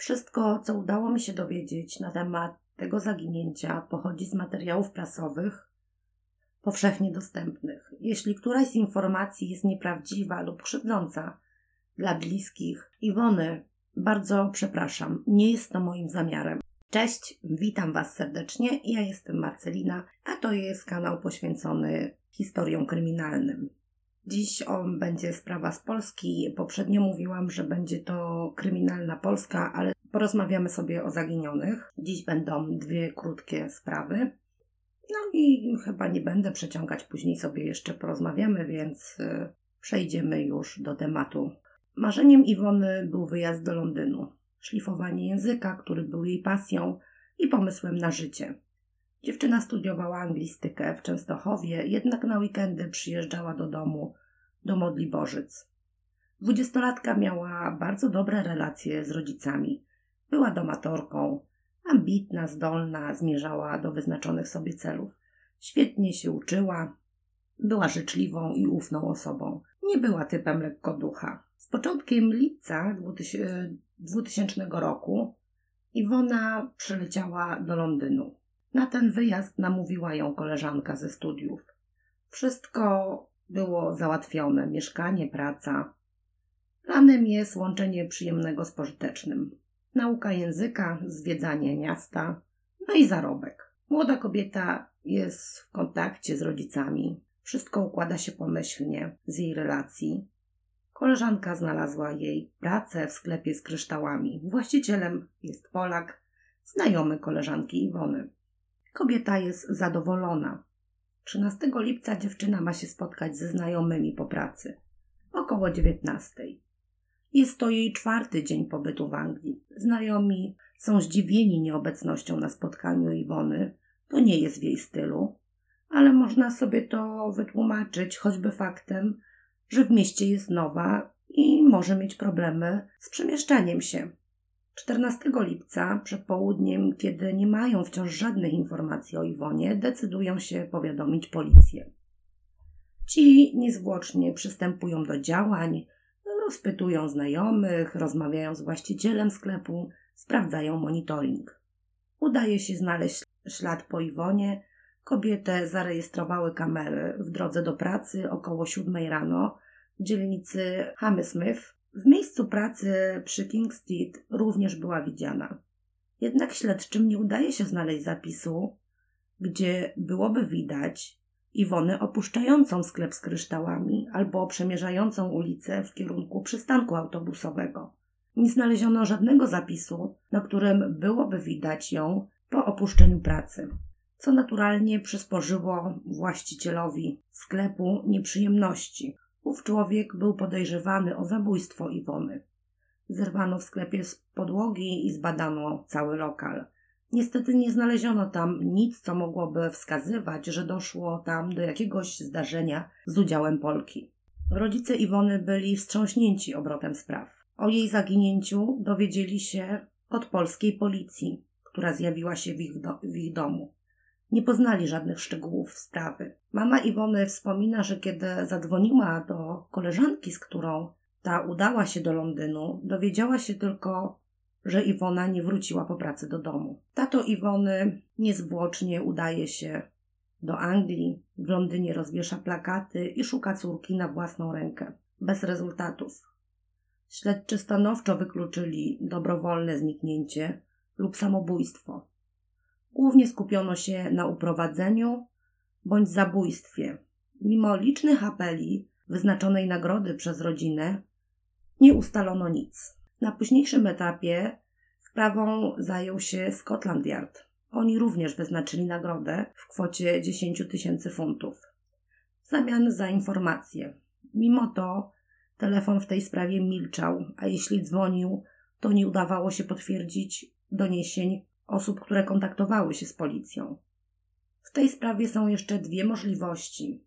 Wszystko, co udało mi się dowiedzieć na temat tego zaginięcia, pochodzi z materiałów prasowych powszechnie dostępnych. Jeśli któraś z informacji jest nieprawdziwa lub krzywdząca dla bliskich Iwony, bardzo przepraszam, nie jest to moim zamiarem. Cześć, witam Was serdecznie. Ja jestem Marcelina, a to jest kanał poświęcony historiom kryminalnym. Dziś on będzie sprawa z Polski. Poprzednio mówiłam, że będzie to kryminalna Polska, ale porozmawiamy sobie o zaginionych. Dziś będą dwie krótkie sprawy. No i chyba nie będę przeciągać, później sobie jeszcze porozmawiamy, więc y, przejdziemy już do tematu. Marzeniem Iwony był wyjazd do Londynu, szlifowanie języka, który był jej pasją i pomysłem na życie. Dziewczyna studiowała anglistykę w Częstochowie, jednak na weekendy przyjeżdżała do domu, do Modli Bożyc. Dwudziestolatka miała bardzo dobre relacje z rodzicami. Była domatorką, ambitna, zdolna, zmierzała do wyznaczonych sobie celów. Świetnie się uczyła, była życzliwą i ufną osobą. Nie była typem lekkoducha. Z początkiem lipca 2000 roku Iwona przyleciała do Londynu. Na ten wyjazd namówiła ją koleżanka ze studiów. Wszystko było załatwione: mieszkanie, praca. Planem jest łączenie przyjemnego z pożytecznym. Nauka języka, zwiedzanie miasta, no i zarobek. Młoda kobieta jest w kontakcie z rodzicami. Wszystko układa się pomyślnie z jej relacji. Koleżanka znalazła jej pracę w sklepie z kryształami. Właścicielem jest Polak, znajomy koleżanki Iwony. Kobieta jest zadowolona. 13 lipca dziewczyna ma się spotkać ze znajomymi po pracy. Około 19. Jest to jej czwarty dzień pobytu w Anglii. Znajomi są zdziwieni nieobecnością na spotkaniu Iwony. To nie jest w jej stylu, ale można sobie to wytłumaczyć choćby faktem, że w mieście jest nowa i może mieć problemy z przemieszczaniem się. 14 lipca przed południem, kiedy nie mają wciąż żadnych informacji o Iwonie, decydują się powiadomić policję. Ci niezwłocznie przystępują do działań, rozpytują znajomych, rozmawiają z właścicielem sklepu, sprawdzają monitoring. Udaje się znaleźć ślad po Iwonie. Kobietę zarejestrowały kamery w drodze do pracy około 7 rano w dzielnicy Hammersmith w miejscu pracy przy King Street również była widziana. Jednak śledczym nie udaje się znaleźć zapisu, gdzie byłoby widać Iwonę opuszczającą sklep z kryształami albo przemierzającą ulicę w kierunku przystanku autobusowego. Nie znaleziono żadnego zapisu, na którym byłoby widać ją po opuszczeniu pracy, co naturalnie przysporzyło właścicielowi sklepu nieprzyjemności, Ów człowiek był podejrzewany o zabójstwo Iwony. Zerwano w sklepie z podłogi i zbadano cały lokal. Niestety nie znaleziono tam nic, co mogłoby wskazywać, że doszło tam do jakiegoś zdarzenia z udziałem Polki. Rodzice Iwony byli wstrząśnięci obrotem spraw. O jej zaginięciu dowiedzieli się od polskiej policji, która zjawiła się w ich, do, w ich domu. Nie poznali żadnych szczegółów sprawy. Mama Iwony wspomina, że kiedy zadzwoniła do koleżanki, z którą ta udała się do Londynu, dowiedziała się tylko, że Iwona nie wróciła po pracy do domu. Tato Iwony niezwłocznie udaje się do Anglii, w Londynie rozwiesza plakaty i szuka córki na własną rękę. Bez rezultatów. Śledczy stanowczo wykluczyli dobrowolne zniknięcie lub samobójstwo. Głównie skupiono się na uprowadzeniu bądź zabójstwie. Mimo licznych apeli wyznaczonej nagrody przez rodzinę, nie ustalono nic. Na późniejszym etapie sprawą zajął się Scotland Yard. Oni również wyznaczyli nagrodę w kwocie 10 tysięcy funtów. W zamian za informacje. Mimo to telefon w tej sprawie milczał, a jeśli dzwonił, to nie udawało się potwierdzić doniesień osób, które kontaktowały się z policją. W tej sprawie są jeszcze dwie możliwości.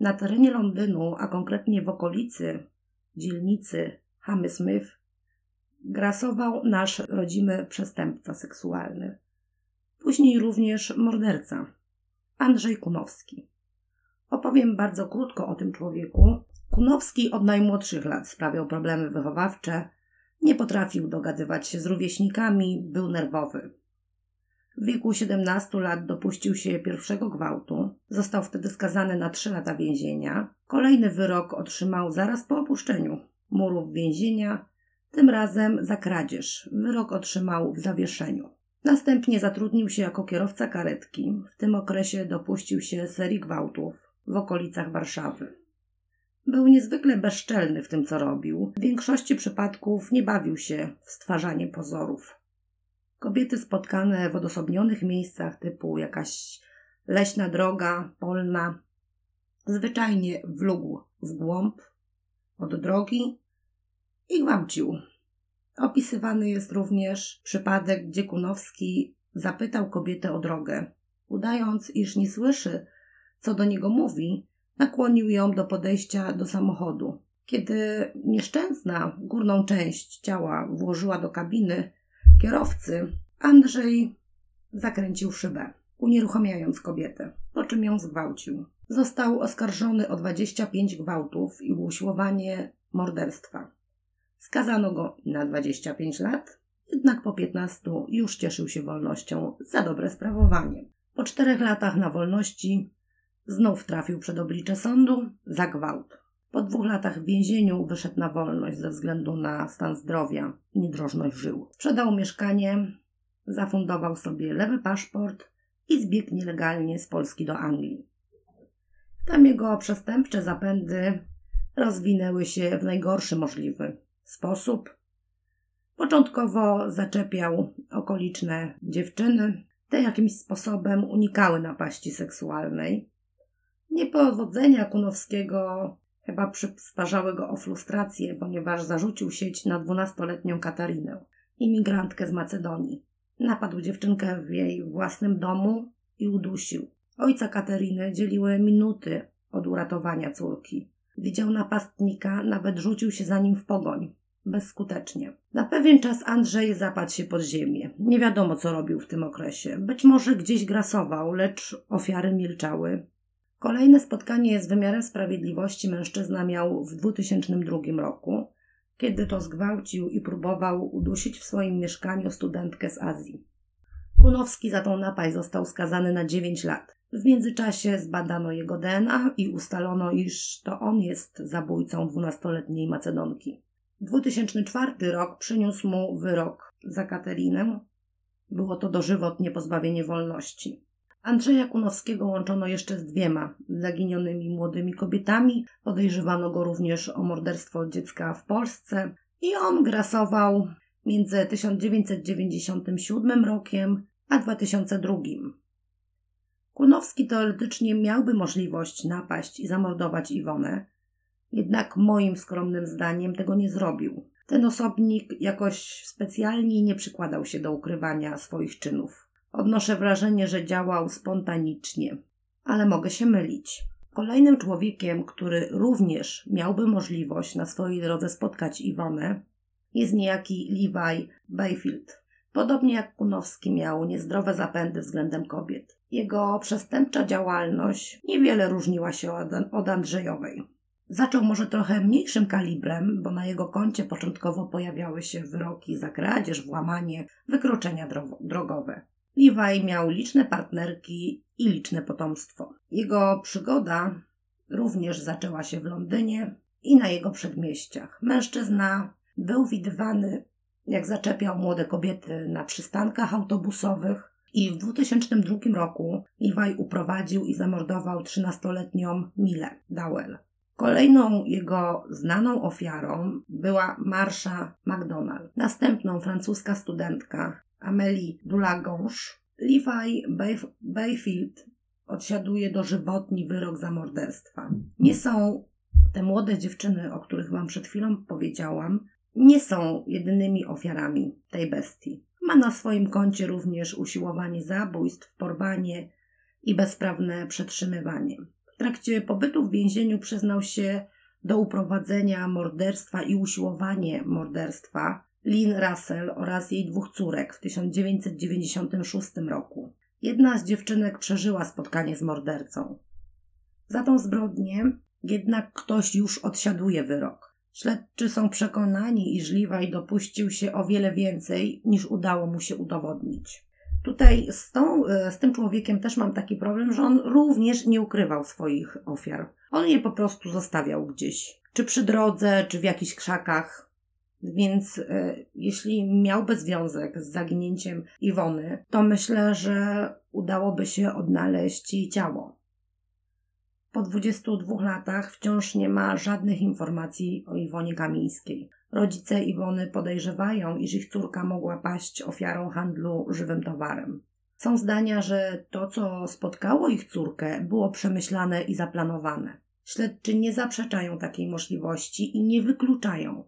Na terenie Londynu, a konkretnie w okolicy dzielnicy Hammersmith, grasował nasz rodzimy przestępca seksualny. Później również morderca, Andrzej Kunowski. Opowiem bardzo krótko o tym człowieku. Kunowski od najmłodszych lat sprawiał problemy wychowawcze Nie potrafił dogadywać się z rówieśnikami, był nerwowy. W wieku 17 lat dopuścił się pierwszego gwałtu. Został wtedy skazany na 3 lata więzienia. Kolejny wyrok otrzymał zaraz po opuszczeniu murów więzienia, tym razem za kradzież. Wyrok otrzymał w zawieszeniu. Następnie zatrudnił się jako kierowca karetki. W tym okresie dopuścił się serii gwałtów w okolicach Warszawy. Był niezwykle bezczelny w tym, co robił. W większości przypadków nie bawił się w stwarzanie pozorów. Kobiety spotkane w odosobnionych miejscach, typu jakaś leśna droga, polna, zwyczajnie wlógł w głąb od drogi i gwałcił. Opisywany jest również przypadek, gdzie Kunowski zapytał kobietę o drogę. Udając, iż nie słyszy, co do niego mówi, nakłonił ją do podejścia do samochodu. Kiedy nieszczęsna górną część ciała włożyła do kabiny kierowcy, Andrzej zakręcił szybę, unieruchamiając kobietę, po czym ją zgwałcił. Został oskarżony o 25 gwałtów i usiłowanie morderstwa. Skazano go na 25 lat, jednak po 15 już cieszył się wolnością za dobre sprawowanie. Po czterech latach na wolności znów trafił przed oblicze sądu za gwałt. Po dwóch latach w więzieniu wyszedł na wolność ze względu na stan zdrowia i niedrożność żył. Sprzedał mieszkanie, zafundował sobie lewy paszport i zbiegł nielegalnie z Polski do Anglii. Tam jego przestępcze zapędy rozwinęły się w najgorszy możliwy sposób. Początkowo zaczepiał okoliczne dziewczyny. Te jakimś sposobem unikały napaści seksualnej. Niepowodzenia Kunowskiego chyba przysparzały go o frustrację, ponieważ zarzucił sieć na dwunastoletnią Katarinę, imigrantkę z Macedonii. Napadł dziewczynkę w jej własnym domu i udusił. Ojca Kateriny dzieliły minuty od uratowania córki. Widział napastnika, nawet rzucił się za nim w pogoń. Bezskutecznie. Na pewien czas Andrzej zapadł się pod ziemię. Nie wiadomo, co robił w tym okresie. Być może gdzieś grasował, lecz ofiary milczały. Kolejne spotkanie z wymiarem sprawiedliwości mężczyzna miał w 2002 roku, kiedy to zgwałcił i próbował udusić w swoim mieszkaniu studentkę z Azji. Kunowski za tą napaść został skazany na 9 lat. W międzyczasie zbadano jego DNA i ustalono, iż to on jest zabójcą dwunastoletniej Macedonki. 2004 rok przyniósł mu wyrok za Katerinę. Było to dożywotnie pozbawienie wolności. Andrzeja Kunowskiego łączono jeszcze z dwiema zaginionymi młodymi kobietami. Podejrzewano go również o morderstwo dziecka w Polsce i on grasował między 1997 rokiem a 2002. Kunowski teoretycznie miałby możliwość napaść i zamordować Iwonę, jednak moim skromnym zdaniem tego nie zrobił. Ten osobnik jakoś specjalnie nie przykładał się do ukrywania swoich czynów. Odnoszę wrażenie, że działał spontanicznie, ale mogę się mylić. Kolejnym człowiekiem, który również miałby możliwość na swojej drodze spotkać Iwonę, jest niejaki Levi Bayfield. Podobnie jak Kunowski miał niezdrowe zapędy względem kobiet. Jego przestępcza działalność niewiele różniła się od, Andrzejowej. Zaczął może trochę mniejszym kalibrem, bo na jego koncie początkowo pojawiały się wyroki za kradzież, włamanie, wykroczenia drogowe. Levi miał liczne partnerki i liczne potomstwo. Jego przygoda również zaczęła się w Londynie i na jego przedmieściach. Mężczyzna był widywany, jak zaczepiał młode kobiety na przystankach autobusowych i w 2002 roku Levi uprowadził i zamordował 13-letnią Milę Dowell. Kolejną jego znaną ofiarą była Marsha McDonald. Następną francuska studentka Amélie Dulagonge. Levi Bayfield odsiaduje dożywotni wyrok za morderstwa. Nie są te młode dziewczyny, o których Wam przed chwilą powiedziałam, nie są jedynymi ofiarami tej bestii. Ma na swoim koncie również usiłowanie zabójstw, porwanie i bezprawne przetrzymywanie. W trakcie pobytu w więzieniu przyznał się do uprowadzenia morderstwa i usiłowanie morderstwa Lynn Russell oraz jej dwóch córek w 1996 roku. Jedna z dziewczynek przeżyła spotkanie z mordercą. Za tą zbrodnię jednak ktoś już odsiaduje wyrok. Śledczy są przekonani, iż Levi dopuścił się o wiele więcej, niż udało mu się udowodnić. Tutaj z, tą, e, z tym człowiekiem też mam taki problem, że on również nie ukrywał swoich ofiar. On je po prostu zostawiał gdzieś, czy przy drodze, czy w jakichś krzakach. Więc e, jeśli miałby związek z zaginięciem Iwony, to myślę, że udałoby się odnaleźć jej ciało. Po 22 latach wciąż nie ma żadnych informacji o Iwonie Kamińskiej. Rodzice Iwony podejrzewają, iż ich córka mogła paść ofiarą handlu żywym towarem. Są zdania, że to, co spotkało ich córkę, było przemyślane i zaplanowane. Śledczy nie zaprzeczają takiej możliwości i nie wykluczają.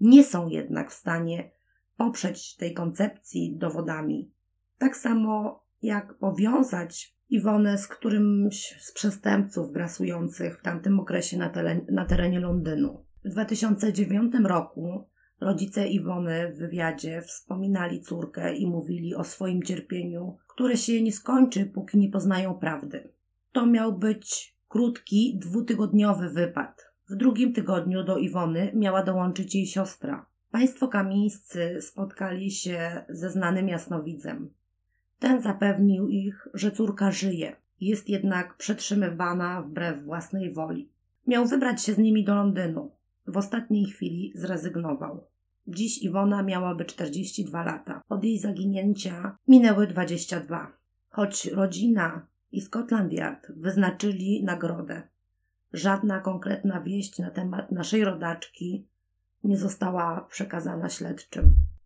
Nie są jednak w stanie poprzeć tej koncepcji dowodami. Tak samo jak powiązać Iwonę z którymś z przestępców grasujących w tamtym okresie na, tele, na terenie Londynu. W 2009 roku rodzice Iwony w wywiadzie wspominali córkę i mówili o swoim cierpieniu, które się nie skończy, póki nie poznają prawdy. To miał być krótki, dwutygodniowy wypad. W drugim tygodniu do Iwony miała dołączyć jej siostra. Państwo kamińscy spotkali się ze znanym jasnowidzem. Ten zapewnił ich, że córka żyje, jest jednak przetrzymywana wbrew własnej woli. Miał wybrać się z nimi do Londynu. W ostatniej chwili zrezygnował. Dziś Iwona miałaby 42 lata. Od jej zaginięcia minęły 22. Choć rodzina i Scotland Yard wyznaczyli nagrodę, żadna konkretna wieść na temat naszej rodaczki nie została przekazana śledczym.